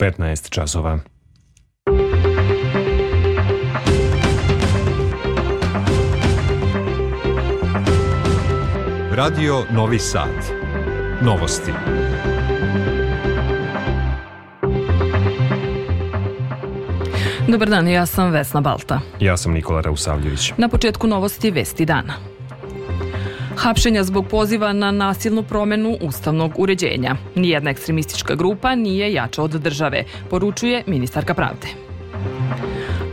15 časova. Radio Novi Sad. Novosti. Dobar dan, ja sam Vesna Balta. Ja sam Nikola Rausavljević. Na početku novosti Vesti dana. Hapšenja zbog poziva na nasilnu promenu ustavnog uređenja. Nijedna ekstremistička grupa nije jača od države, poručuje ministarka pravde.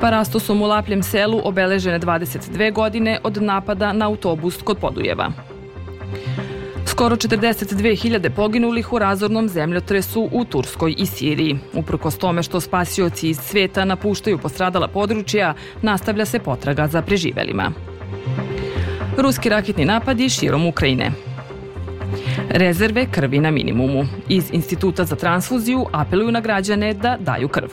Parastosom u Lapljem selu obeležene 22 godine od napada na autobus kod Podujeva. Skoro 42.000 poginulih u razornom zemljotresu u Turskoj i Siriji. Uprkos tome što spasioci iz sveta napuštaju postradala područja, nastavlja se potraga za preživelima. Ruski raketni napadi širom Ukrajine. Rezerve krvi na minimumu. Iz Instituta za transfuziju apeluju na građane da daju krv.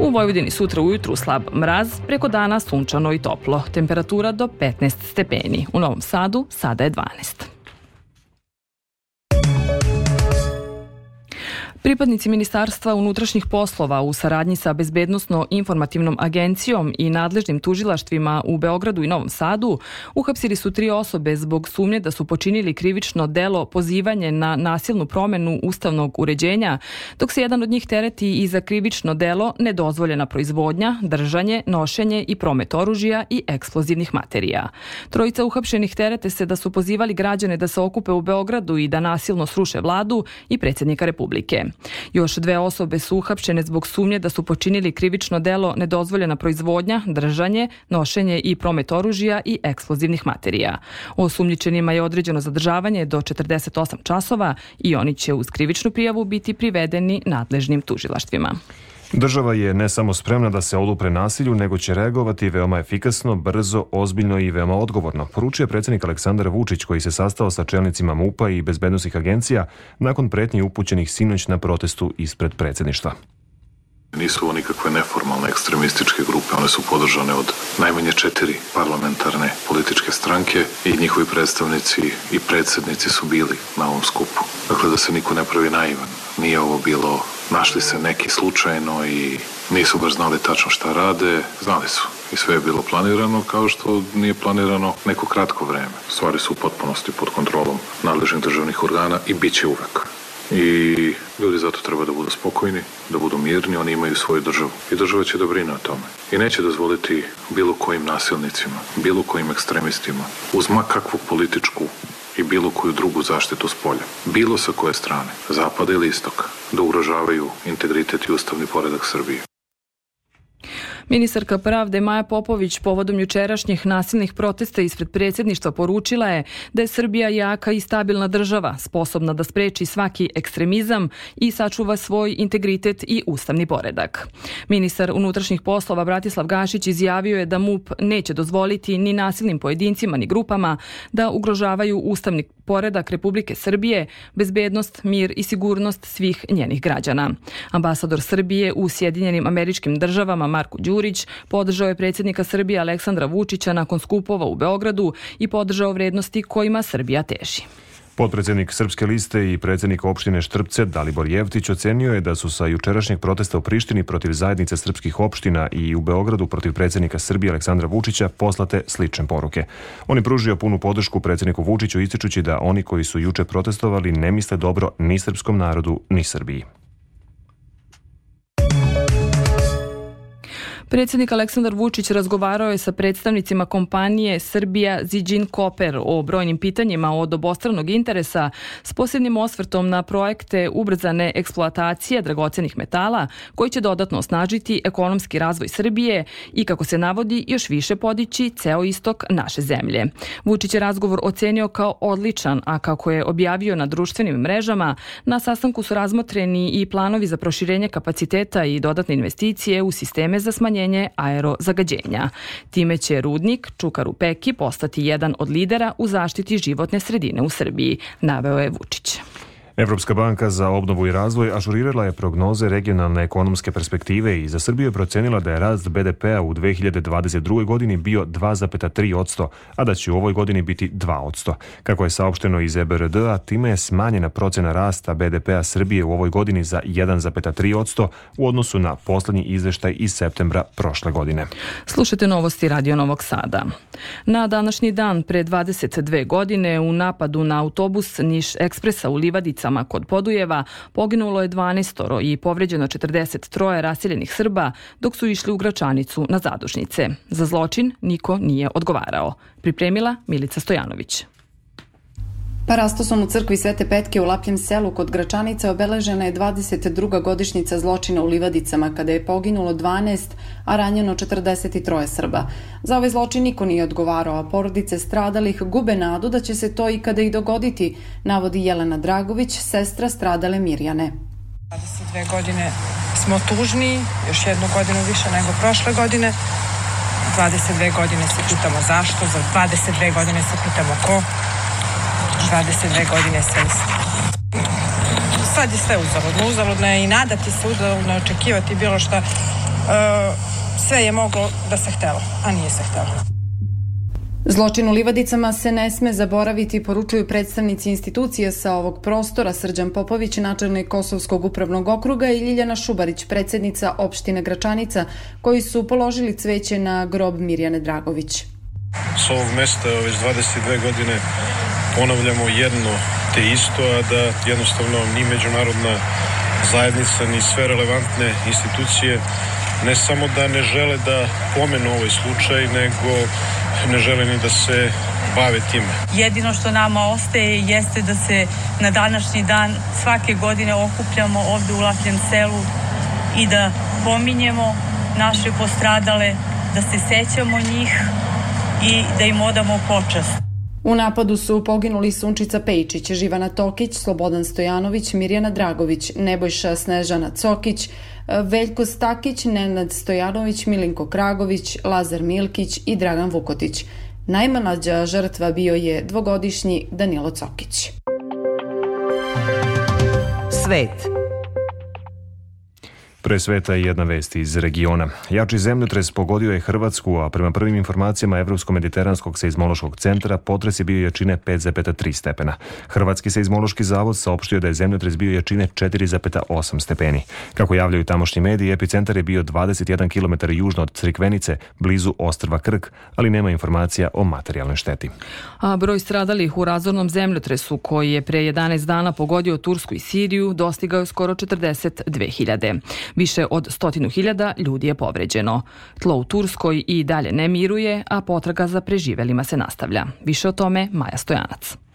U Vojvodini sutra ujutru slab mraz, preko dana sunčano i toplo. Temperatura do 15 stepeni. U Novom Sadu sada je 12. Pripadnici Ministarstva unutrašnjih poslova u saradnji sa Bezbednostno-informativnom agencijom i nadležnim tužilaštvima u Beogradu i Novom Sadu uhapsili su tri osobe zbog sumnje da su počinili krivično delo pozivanje na nasilnu promenu ustavnog uređenja, dok se jedan od njih tereti i za krivično delo nedozvoljena proizvodnja, držanje, nošenje i promet oružja i eksplozivnih materija. Trojica uhapšenih terete se da su pozivali građane da se okupe u Beogradu i da nasilno sruše vladu i predsjednika Republike. Još dve osobe su uhapšene zbog sumnje da su počinili krivično delo nedozvoljena proizvodnja, držanje, nošenje i promet oružja i eksplozivnih materija. Osumnjičenima je određeno zadržavanje do 48 časova i oni će uz krivičnu prijavu biti privedeni nadležnim tužilaštvima. Država je ne samo spremna da se odupre nasilju, nego će reagovati veoma efikasno, brzo, ozbiljno i veoma odgovorno, poručuje predsjednik Aleksandar Vučić koji se sastao sa čelnicima MUPA i bezbednostnih agencija nakon pretnji upućenih sinoć na protestu ispred predsjedništva. Nisu ovo nikakve neformalne ekstremističke grupe, one su podržane od najmanje četiri parlamentarne političke stranke i njihovi predstavnici i predsednici su bili na ovom skupu. Dakle, da se niko ne pravi naivan. Nije ovo bilo, našli se neki slučajno i nisu baš znali tačno šta rade, znali su. I sve je bilo planirano kao što nije planirano neko kratko vreme. Stvari su u potpunosti pod kontrolom nadležnih državnih organa i bit će uvek. I ljudi zato treba da budu spokojni, da budu mirni, oni imaju svoju državu. I država će da brine o tome. I neće dozvoliti bilo kojim nasilnicima, bilo kojim ekstremistima, uz makakvu političku i bilo koju drugu zaštitu s polja, bilo sa koje strane, zapada ili istoka, da ugrožavaju integritet i ustavni poredak Srbije. Ministarka pravde Maja Popović povodom jučerašnjih nasilnih protesta ispred predsjedništva poručila je da je Srbija jaka i stabilna država, sposobna da spreči svaki ekstremizam i sačuva svoj integritet i ustavni poredak. Ministar unutrašnjih poslova Bratislav Gašić izjavio je da MUP neće dozvoliti ni nasilnim pojedincima ni grupama da ugrožavaju ustavni poredak Republike Srbije, bezbednost, mir i sigurnost svih njenih građana. Ambasador Srbije u Sjedinjenim američkim državama Marko Đurić podržao je predsjednika Srbije Aleksandra Vučića nakon skupova u Beogradu i podržao vrednosti kojima Srbija teži. Podpredsednik Srpske liste i predsednik opštine Štrpce Dalibor Jevtić ocenio je da su sa jučerašnjeg protesta u Prištini protiv zajednice srpskih opština i u Beogradu protiv predsednika Srbije Aleksandra Vučića poslate slične poruke. On je pružio punu podršku predsedniku Vučiću ističući da oni koji su juče protestovali ne misle dobro ni srpskom narodu ni Srbiji. Predsjednik Aleksandar Vučić razgovarao je sa predstavnicima kompanije Srbija Zijin Copper o brojnim pitanjima od obostranog interesa s posebnim osvrtom na projekte ubrzane eksploatacije dragocenih metala koji će dodatno osnažiti ekonomski razvoj Srbije i kako se navodi još više podići ceo istok naše zemlje. Vučić je razgovor ocenio kao odličan, a kako je objavio na društvenim mrežama, na sastanku su razmotreni i planovi za proširenje kapaciteta i dodatne investicije u sisteme za smanjenje smanjenje aerozagađenja. Time će rudnik Čukaru Peki postati jedan od lidera u zaštiti životne sredine u Srbiji, naveo je Vučić. Evropska banka za obnovu i razvoj ažurirala je prognoze regionalne ekonomske perspektive i za Srbiju je procenila da je rast BDP-a u 2022. godini bio 2,3%, a da će u ovoj godini biti 2%. Kako je saopšteno iz EBRD-a, time je smanjena procena rasta BDP-a Srbije u ovoj godini za 1,3% u odnosu na poslednji izveštaj iz septembra prošle godine. Slušajte novosti Radio Novog Sada. Na današnji dan pre 22 godine u napadu na autobus Niš Ekspresa u Livadicama kod Podujeva poginulo je 12 i povređeno 43 raseljenih Srba dok su išli u Gračanicu na zadušnice. Za zločin niko nije odgovarao. Pripremila Milica Stojanović. Parastosom u crkvi Svete Petke u Lapljem selu kod Gračanica obeležena je 22. godišnjica zločina u Livadicama kada je poginulo 12, a ranjeno 43 Srba. Za ovaj zločin niko nije odgovarao, a porodice stradalih gube nadu da će se to i kada i dogoditi, navodi Jelena Dragović, sestra stradale Mirjane. 22 godine smo tužni, još jednu godinu više nego prošle godine. 22 godine se pitamo zašto, za 22 godine se pitamo ko. 22 godine sa isti. Sad je sve uzaludno. Uzaludno je i nadati se, uzaludno je očekivati bilo šta. E, sve je moglo da se htelo, a nije se htelo. Zločin u Livadicama se ne sme zaboraviti, poručuju predstavnici institucije sa ovog prostora Srđan Popović, načelnik Kosovskog upravnog okruga i Ljiljana Šubarić, predsednica opštine Gračanica, koji su položili cveće na grob Mirjane Dragović. S ovog mesta već 22 godine ponavljamo jedno te isto, a da jednostavno ni međunarodna zajednica, ni sve relevantne institucije ne samo da ne žele da pomenu ovaj slučaj, nego ne žele ni da se bave time. Jedino što nama ostaje jeste da se na današnji dan svake godine okupljamo ovde u Lapljem selu i da pominjemo naše postradale, da se sećamo njih i da im odamo počast. U napadu su poginuli Sunčica Pejčić, Živana Tokić, Slobodan Stojanović, Mirjana Dragović, Nebojša Snežana Cokić, Veljko Stakić, Nenad Stojanović, Milinko Kragović, Lazar Milkić i Dragan Vukotić. Najmlađa žrtva bio je dvogodišnji Danilo Cokić. Svet Pre sveta je jedna vest iz regiona. Jači zemljotres pogodio je Hrvatsku, a prema prvim informacijama Evropsko-mediteranskog seizmološkog centra potres je bio jačine 5,3 stepena. Hrvatski seizmološki zavod saopštio da je zemljotres bio jačine 4,8 stepeni. Kako javljaju tamošnji mediji, epicentar je bio 21 km južno od Crikvenice, blizu ostrva Krk, ali nema informacija o materijalnoj šteti. A broj stradalih u razornom zemljotresu koji je pre 11 dana pogodio Tursku i Siriju dostigao je skoro 42.000. Više od stotinu hiljada ljudi je povređeno. Tlo u Turskoj i dalje ne miruje, a potraga za preživelima se nastavlja. Više o tome Maja Stojanac.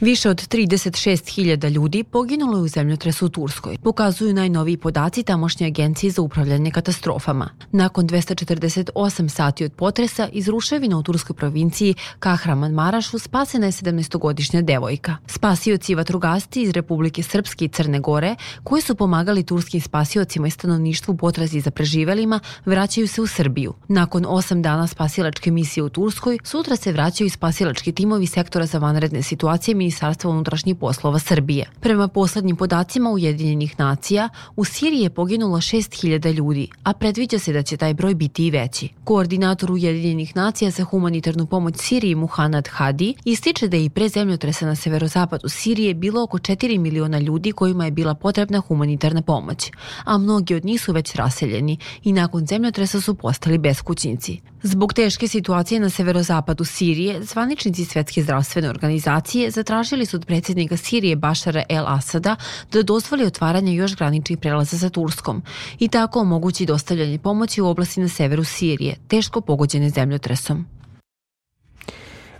Više od 36.000 ljudi poginulo je u zemljotresu u Turskoj, pokazuju najnoviji podaci tamošnje agencije za upravljanje katastrofama. Nakon 248 sati od potresa iz ruševina u turskoj provinciji Kahraman Marašu spasena je 17-godišnja devojka. Spasioci i vatrugasti iz Republike Srpske i Crne Gore, koji su pomagali turskim spasiocima i stanovništvu potrazi za preživelima, vraćaju se u Srbiju. Nakon 8 dana spasilačke misije u Turskoj, sutra se vraćaju i spasilački timovi sektora za vanredne situacije Ministarstva unutrašnjih poslova Srbije. Prema poslednjim podacima Ujedinjenih nacija, u Siriji je poginulo 6000 ljudi, a predviđa se da će taj broj biti i veći. Koordinator Ujedinjenih nacija za humanitarnu pomoć Siriji Muhanad Hadi ističe da je i pre zemljotresa na severozapadu Sirije bilo oko 4 miliona ljudi kojima je bila potrebna humanitarna pomoć, a mnogi od njih su već raseljeni i nakon zemljotresa su postali beskućnici. Zbog teške situacije na severozapadu Sirije, zvaničnici Svetske zdravstvene organizacije zatražili su od predsjednika Sirije Bašara El Asada da dozvoli otvaranje još graničnih prelaza sa Turskom i tako omogući dostavljanje pomoći u oblasti na severu Sirije, teško pogođene zemljotresom.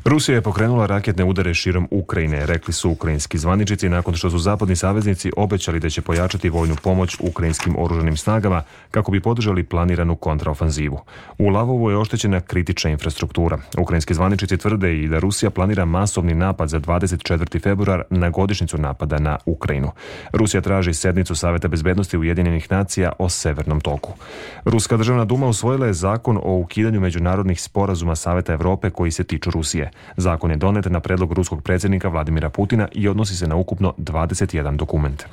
Rusija je pokrenula raketne udare širom Ukrajine, rekli su ukrajinski zvaničici nakon što su zapadni saveznici obećali da će pojačati vojnu pomoć ukrajinskim oruženim snagama kako bi podržali planiranu kontraofanzivu. U Lavovu je oštećena kritična infrastruktura. Ukrajinski zvaničici tvrde i da Rusija planira masovni napad za 24. februar na godišnicu napada na Ukrajinu. Rusija traži sednicu Saveta bezbednosti Ujedinjenih nacija o Severnom toku. Ruska državna duma usvojila je zakon o ukidanju međunarodnih sporazuma Saveta Evrope koji se tiču Rusije. Zakon je donet na predlog ruskog predsjednika Vladimira Putina i odnosi se na ukupno 21 dokument.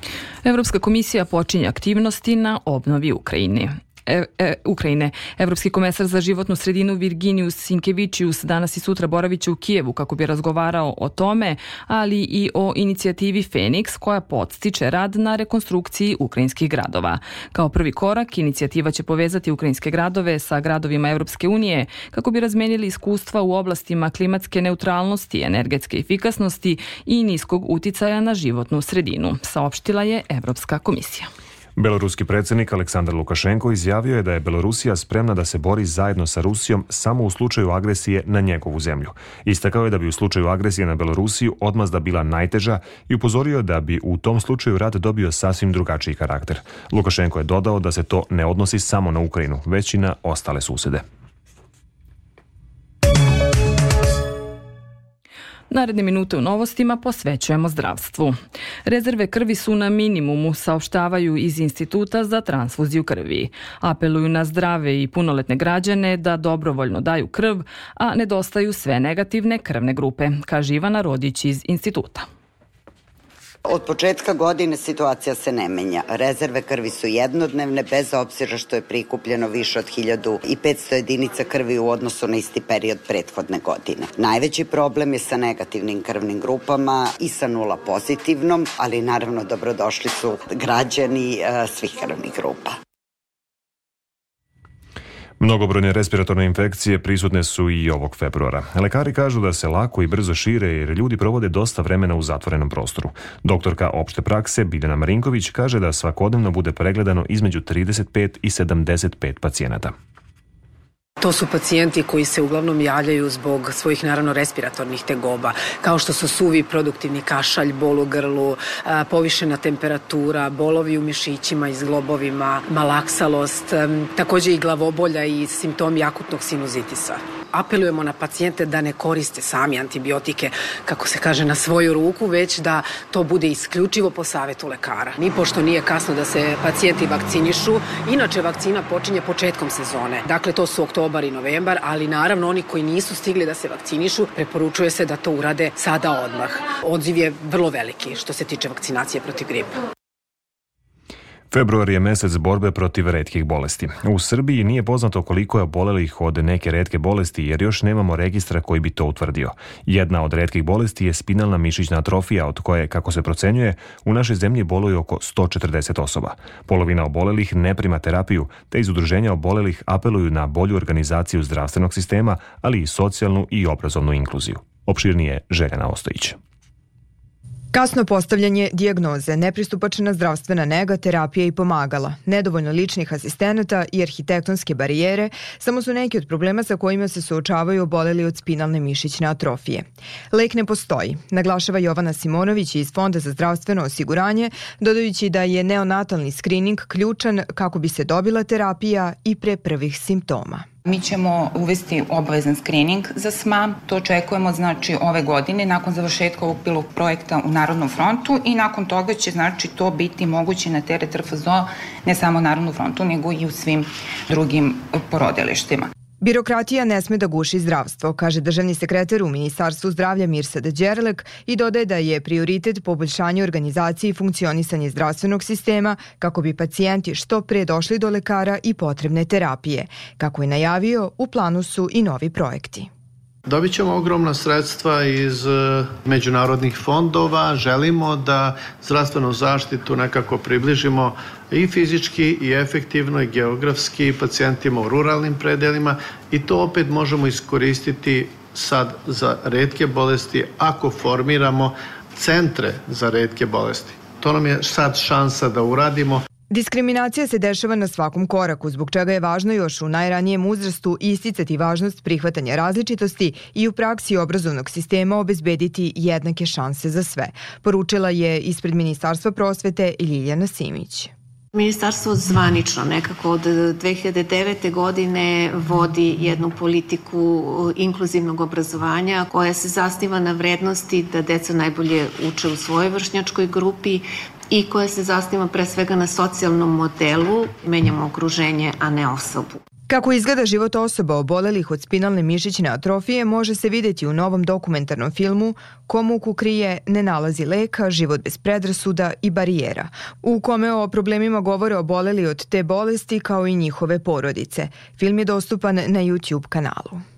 Evropska komisija počinje aktivnosti na obnovi Ukrajine e, e, Ukrajine. Evropski komesar za životnu sredinu Virginijus Sinkevičius danas i sutra boraviće u Kijevu kako bi razgovarao o tome, ali i o inicijativi Fenix koja podstiče rad na rekonstrukciji ukrajinskih gradova. Kao prvi korak, inicijativa će povezati ukrajinske gradove sa gradovima Evropske unije kako bi razmenili iskustva u oblastima klimatske neutralnosti, energetske efikasnosti i niskog uticaja na životnu sredinu, saopštila je Evropska komisija. Beloruski predsjednik Aleksandar Lukašenko izjavio je da je Belorusija spremna da se bori zajedno sa Rusijom samo u slučaju agresije na njegovu zemlju. Istakao je da bi u slučaju agresije na Belorusiju odmazda bila najteža i upozorio da bi u tom slučaju rat dobio sasvim drugačiji karakter. Lukašenko je dodao da se to ne odnosi samo na Ukrajinu, već i na ostale susede. Naredne minute u novostima posvećujemo zdravstvu. Rezerve krvi su na minimumu, saopštavaju iz Instituta za transfuziju krvi. Apeluju na zdrave i punoletne građane da dobrovoljno daju krv, a nedostaju sve negativne krvne grupe, kaže Ivana Rodić iz Instituta. Od početka godine situacija se ne menja. Rezerve krvi su jednodnevne, bez obzira što je prikupljeno više od 1500 jedinica krvi u odnosu na isti period prethodne godine. Najveći problem je sa negativnim krvnim grupama i sa nula pozitivnom, ali naravno dobrodošli su građani uh, svih krvnih grupa. Mnogobrojne respiratorne infekcije prisutne su i ovog februara. Lekari kažu da se lako i brzo šire jer ljudi provode dosta vremena u zatvorenom prostoru. Doktorka opšte prakse Biljana Marinković kaže da svakodnevno bude pregledano između 35 i 75 pacijenata. To su pacijenti koji se uglavnom javljaju zbog svojih naravno respiratornih tegoba, kao što su suvi produktivni kašalj, bol u grlu, povišena temperatura, bolovi u mišićima i zglobovima, malaksalost, takođe i glavobolja i simptomi akutnog sinuzitisa. Apelujemo na pacijente da ne koriste sami antibiotike, kako se kaže, na svoju ruku, već da to bude isključivo po savetu lekara. Ni pošto nije kasno da se pacijenti vakcinišu, inače vakcina počinje početkom sezone. Dakle, to su oktobar i novembar, ali naravno oni koji nisu stigli da se vakcinišu, preporučuje se da to urade sada odmah. Odziv je vrlo veliki što se tiče vakcinacije protiv gripa. Februar je mesec borbe protiv redkih bolesti. U Srbiji nije poznato koliko je obolelih od neke redke bolesti jer još nemamo registra koji bi to utvrdio. Jedna od redkih bolesti je spinalna mišićna atrofija od koje, kako se procenjuje, u našoj zemlji boluje oko 140 osoba. Polovina obolelih ne prima terapiju, te iz udruženja obolelih apeluju na bolju organizaciju zdravstvenog sistema, ali i socijalnu i obrazovnu inkluziju. Opširnije Željana Ostojić. Kasno postavljanje dijagnoze, nepristupačna zdravstvena nega, terapija i pomagala, nedovoljno ličnih asistenata i arhitektonske barijere samo su neki od problema sa kojima se suočavaju oboleli od spinalne mišićne atrofije. Lek ne postoji, naglašava Jovana Simonović iz Fonda za zdravstveno osiguranje, dodajući da je neonatalni skrining ključan kako bi se dobila terapija i pre prvih simptoma. Mi ćemo uvesti obavezan screening za SMA, to očekujemo znači ove godine nakon završetka ovog pilot projekta u Narodnom frontu i nakon toga će znači to biti moguće na teret RFZO ne samo Narodnom frontu nego i u svim drugim porodilištima. Birokratija ne sme da guši zdravstvo, kaže državni sekretar u Ministarstvu zdravlja Mirsad Đerlek i dodaje da je prioritet poboljšanje organizacije i funkcionisanje zdravstvenog sistema kako bi pacijenti što pre došli do lekara i potrebne terapije. Kako je najavio, u planu su i novi projekti. Dobit ćemo ogromna sredstva iz e, međunarodnih fondova. Želimo da zdravstvenu zaštitu nekako približimo i fizički i efektivno i geografski pacijentima u ruralnim predelima i to opet možemo iskoristiti sad za redke bolesti ako formiramo centre za redke bolesti. To nam je sad šansa da uradimo. Diskriminacija se dešava na svakom koraku, zbog čega je važno još u najranijem uzrastu isticati važnost prihvatanja različitosti i u praksi obrazovnog sistema obezbediti jednake šanse za sve, poručila je ispred Ministarstva prosvete Ljiljana Simić. Ministarstvo zvanično nekako od 2009. godine vodi jednu politiku inkluzivnog obrazovanja koja se zasniva na vrednosti da deca najbolje uče u svojoj vršnjačkoj grupi, i koja se zasniva pre svega na socijalnom modelu, menjamo okruženje, a ne osobu. Kako izgleda život osoba obolelih od spinalne mišićne atrofije može se videti u novom dokumentarnom filmu Ko muku krije, ne nalazi leka, život bez predrasuda i barijera, u kome o problemima govore oboleli od te bolesti kao i njihove porodice. Film je dostupan na YouTube kanalu.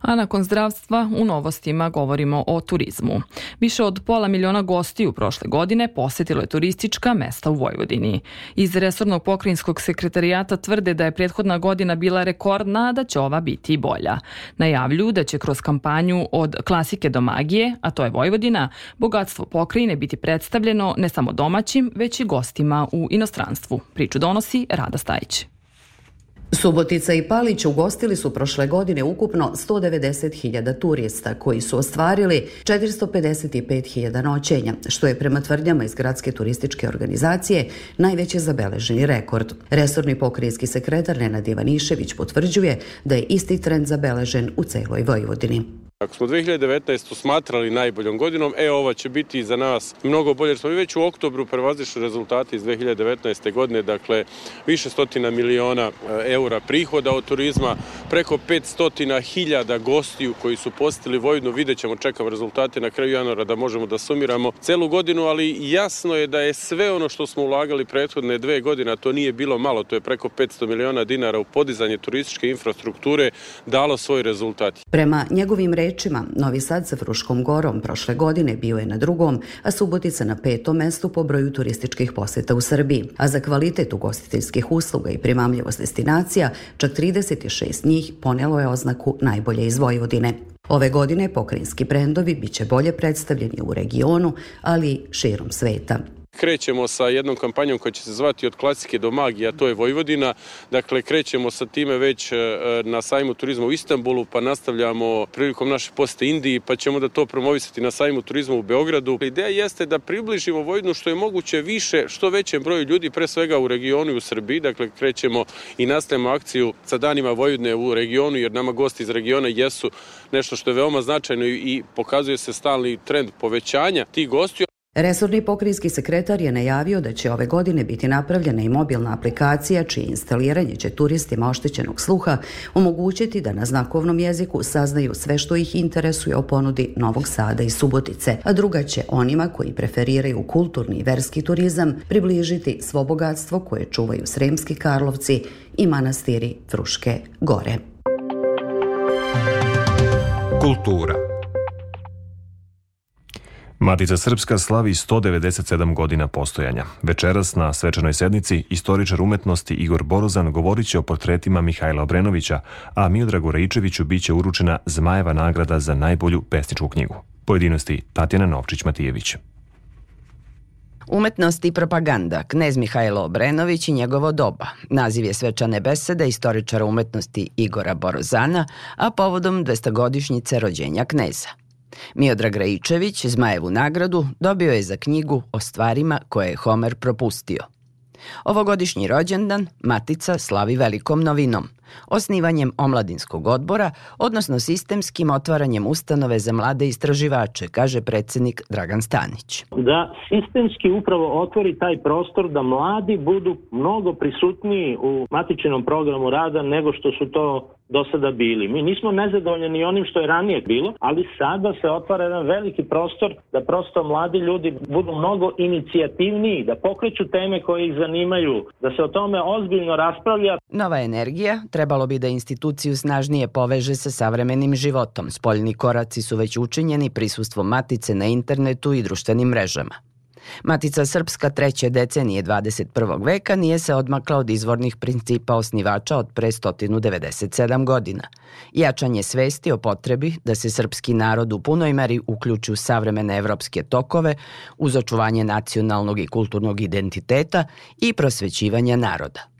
A nakon zdravstva u novostima govorimo o turizmu. Više od pola miliona gostiju prošle godine posetilo je turistička mesta u Vojvodini. Iz Resornog pokrinjskog sekretarijata tvrde da je prethodna godina bila rekordna, da će ova biti bolja. Najavljuju da će kroz kampanju od klasike do magije, a to je Vojvodina, bogatstvo pokrajine biti predstavljeno ne samo domaćim, već i gostima u inostranstvu. Priču donosi Rada Stajić. Subotica i Palić ugostili su prošle godine ukupno 190.000 turista koji su ostvarili 455.000 noćenja, što je prema tvrdnjama iz gradske turističke organizacije najveći zabeleženi rekord. Resorni pokrijski sekretar Nenad Ivanišević potvrđuje da je isti trend zabeležen u celoj Vojvodini. Ako smo 2019. smatrali najboljom godinom, e ova će biti za nas mnogo bolje. Smo mi već u oktobru prevazišli rezultate iz 2019. godine, dakle više stotina miliona e, eura prihoda od turizma, preko 500 hiljada gostiju koji su postili Vojvodinu, vidjet ćemo, čekamo rezultate na kraju januara da možemo da sumiramo celu godinu, ali jasno je da je sve ono što smo ulagali prethodne dve godine, a to nije bilo malo, to je preko 500 miliona dinara u podizanje turističke infrastrukture, dalo svoj rezultat. Prema njegovim rečima, rečima, Novi Sad sa Fruškom gorom prošle godine bio je na drugom, a Subotica na petom mestu po broju turističkih poseta u Srbiji. A za kvalitet ugostiteljskih usluga i primamljivost destinacija, čak 36 njih ponelo je oznaku najbolje iz Vojvodine. Ove godine pokrinjski brendovi biće bolje predstavljeni u regionu, ali i širom sveta. Krećemo sa jednom kampanjom koja će se zvati od klasike do magije, a to je Vojvodina. Dakle, krećemo sa time već e, na sajmu turizma u Istanbulu, pa nastavljamo prilikom naše poste Indiji, pa ćemo da to promovisati na sajmu turizma u Beogradu. Ideja jeste da približimo Vojvodinu što je moguće više, što većem broju ljudi, pre svega u regionu i u Srbiji. Dakle, krećemo i nastavljamo akciju sa danima Vojvodine u regionu, jer nama gosti iz regiona jesu nešto što je veoma značajno i pokazuje se stalni trend povećanja tih gostiju. Resorni pokrinjski sekretar je najavio da će ove godine biti napravljena i mobilna aplikacija čije instaliranje će turistima oštećenog sluha omogućiti da na znakovnom jeziku saznaju sve što ih interesuje o ponudi Novog Sada i Subotice, a druga će onima koji preferiraju kulturni i verski turizam približiti svo bogatstvo koje čuvaju Sremski Karlovci i manastiri Fruške gore. Kultura Matica Srpska slavi 197 godina postojanja. Večeras na svečanoj sednici istoričar umetnosti Igor Borozan govorit će o portretima Mihajla Obrenovića, a Miodragu Rajičeviću biće uručena Zmajeva nagrada za najbolju pesničku knjigu. Pojedinosti Tatjana Novčić-Matijević. Umetnost i propaganda, knez Mihajlo Obrenović i njegovo doba. Naziv je svečane besede istoričara umetnosti Igora Borozana, a povodom 200-godišnjice rođenja kneza. Miodrag Rajičević Zmajevu nagradu dobio je za knjigu o stvarima koje je Homer propustio. Ovogodišnji rođendan Matica slavi velikom novinom – osnivanjem omladinskog odbora, odnosno sistemskim otvaranjem ustanove za mlade istraživače, kaže predsednik Dragan Stanić. Da sistemski upravo otvori taj prostor da mladi budu mnogo prisutniji u matičenom programu rada nego što su to do sada bili. Mi nismo nezadovoljni ni onim što je ranije bilo, ali sada se otvara jedan veliki prostor da prosto mladi ljudi budu mnogo inicijativniji, da pokreću teme koje ih zanimaju, da se o tome ozbiljno raspravlja. Nova energija trebalo bi da instituciju snažnije poveže sa savremenim životom. Spoljni koraci su već učinjeni prisustvom matice na internetu i društvenim mrežama. Matica Srpska treće decenije 21. veka nije se odmakla od izvornih principa osnivača od pre 197 godina. Jačanje svesti o potrebi da se srpski narod u punoj meri uključi u savremene evropske tokove uz očuvanje nacionalnog i kulturnog identiteta i prosvećivanja naroda.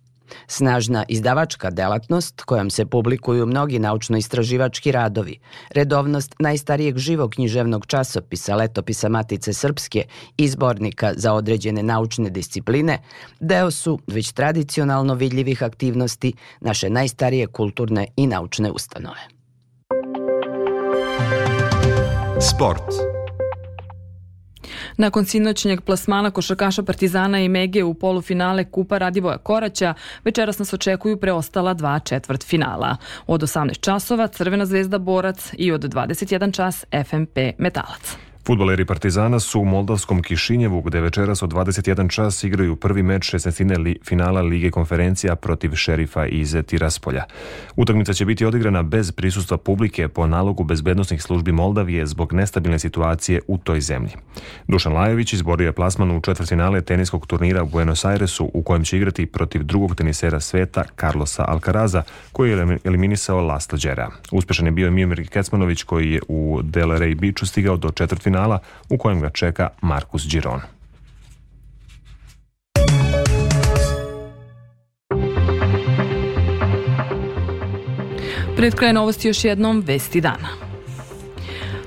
Snažna izdavačka delatnost kojom se publikuju mnogi naučno-istraživački radovi, redovnost najstarijeg živog književnog časopisa Letopisa Matice Srpske i zbornika za određene naučne discipline, deo su već tradicionalno vidljivih aktivnosti naše najstarije kulturne i naučne ustanove. Sport Nakon sinoćnjeg plasmana košarkaša Partizana i Mege u polufinale Kupa Radivoja Koraća, večeras nas očekuju preostala dva četvrt finala. Od 18 časova Crvena zvezda Borac i od 21 čas FMP Metalac. Futboleri Partizana su u Moldavskom Kišinjevu, gde večeras od 21 čas igraju prvi meč 16. Li, finala Lige konferencija protiv šerifa iz Tiraspolja. Utakmica će biti odigrana bez prisustva publike po nalogu bezbednostnih službi Moldavije zbog nestabilne situacije u toj zemlji. Dušan Lajović izborio je plasman u četvrtfinale teniskog turnira u Buenos Airesu u kojem će igrati protiv drugog tenisera sveta Carlosa Alcaraza koji je eliminisao Laslo Đera. Uspešan je bio Miomir Kecmanović koji je u Delray Beachu stigao do četvrtfinala finala u kojem ga čeka Markus Giron. Pred kraj novosti još jednom vesti dana.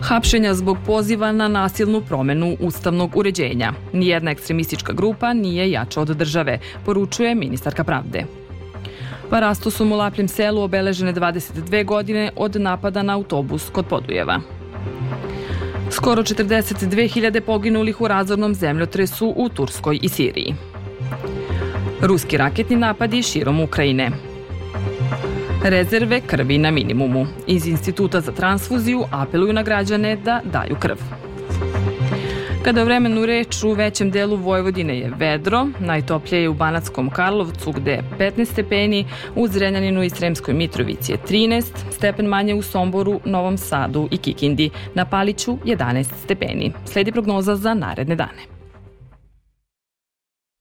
Hapšenja zbog poziva na nasilnu promenu ustavnog uređenja. Nijedna ekstremistička grupa nije jača od države, poručuje ministarka pravde. Parasto su mu Lapljem selu obeležene 22 godine od napada na autobus kod Podujeva. Skoro 42.000 poginulih u razornom zemljotresu u Turskoj i Siriji. Ruski raketni napadi širom Ukrajine. Rezerve krvi na minimumu. Iz Instituta za transfuziju apeluju na građane da daju krv. Kada vremenu reč u većem delu Vojvodine je vedro, najtoplije je u Banackom Karlovcu gde je 15 stepeni, u Zrenjaninu i Sremskoj Mitrovici je 13, stepen manje u Somboru, Novom Sadu i Kikindi, na Paliću 11 stepeni. Sledi prognoza za naredne dane.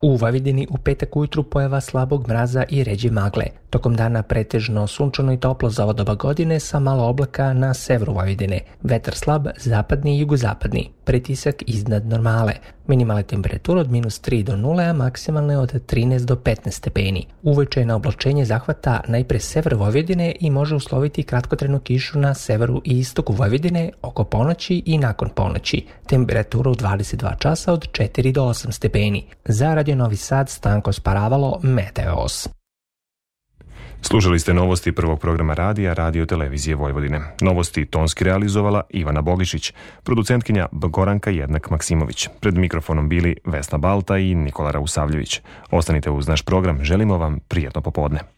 U Vojvodini u petak ujutru pojava slabog mraza i ređe magle. Tokom dana pretežno sunčano i toplo za ovo doba godine sa malo oblaka na severu Vojvodine. Vetar slab, zapadni i jugozapadni. Pritisak iznad normale. Minimalne temperature od minus 3 do 0, a maksimalne od 13 do 15 stepeni. Uveče na oblačenje zahvata najpre sever Vojvodine i može usloviti kratkotrenu kišu na severu i istoku Vojvodine oko ponoći i nakon ponoći. Temperatura u 22 časa od 4 do 8 stepeni. Za Radio Novi Sad Stanko Sparavalo Meteos. Slušali ste novosti prvog programa radija Radio Televizije Vojvodine. Novosti tonski realizovala Ivana Bogišić, producentkinja Goranka Jednak Maksimović. Pred mikrofonom bili Vesna Balta i Nikola Rausavljević. Ostanite uz naš program, želimo vam prijetno popodne.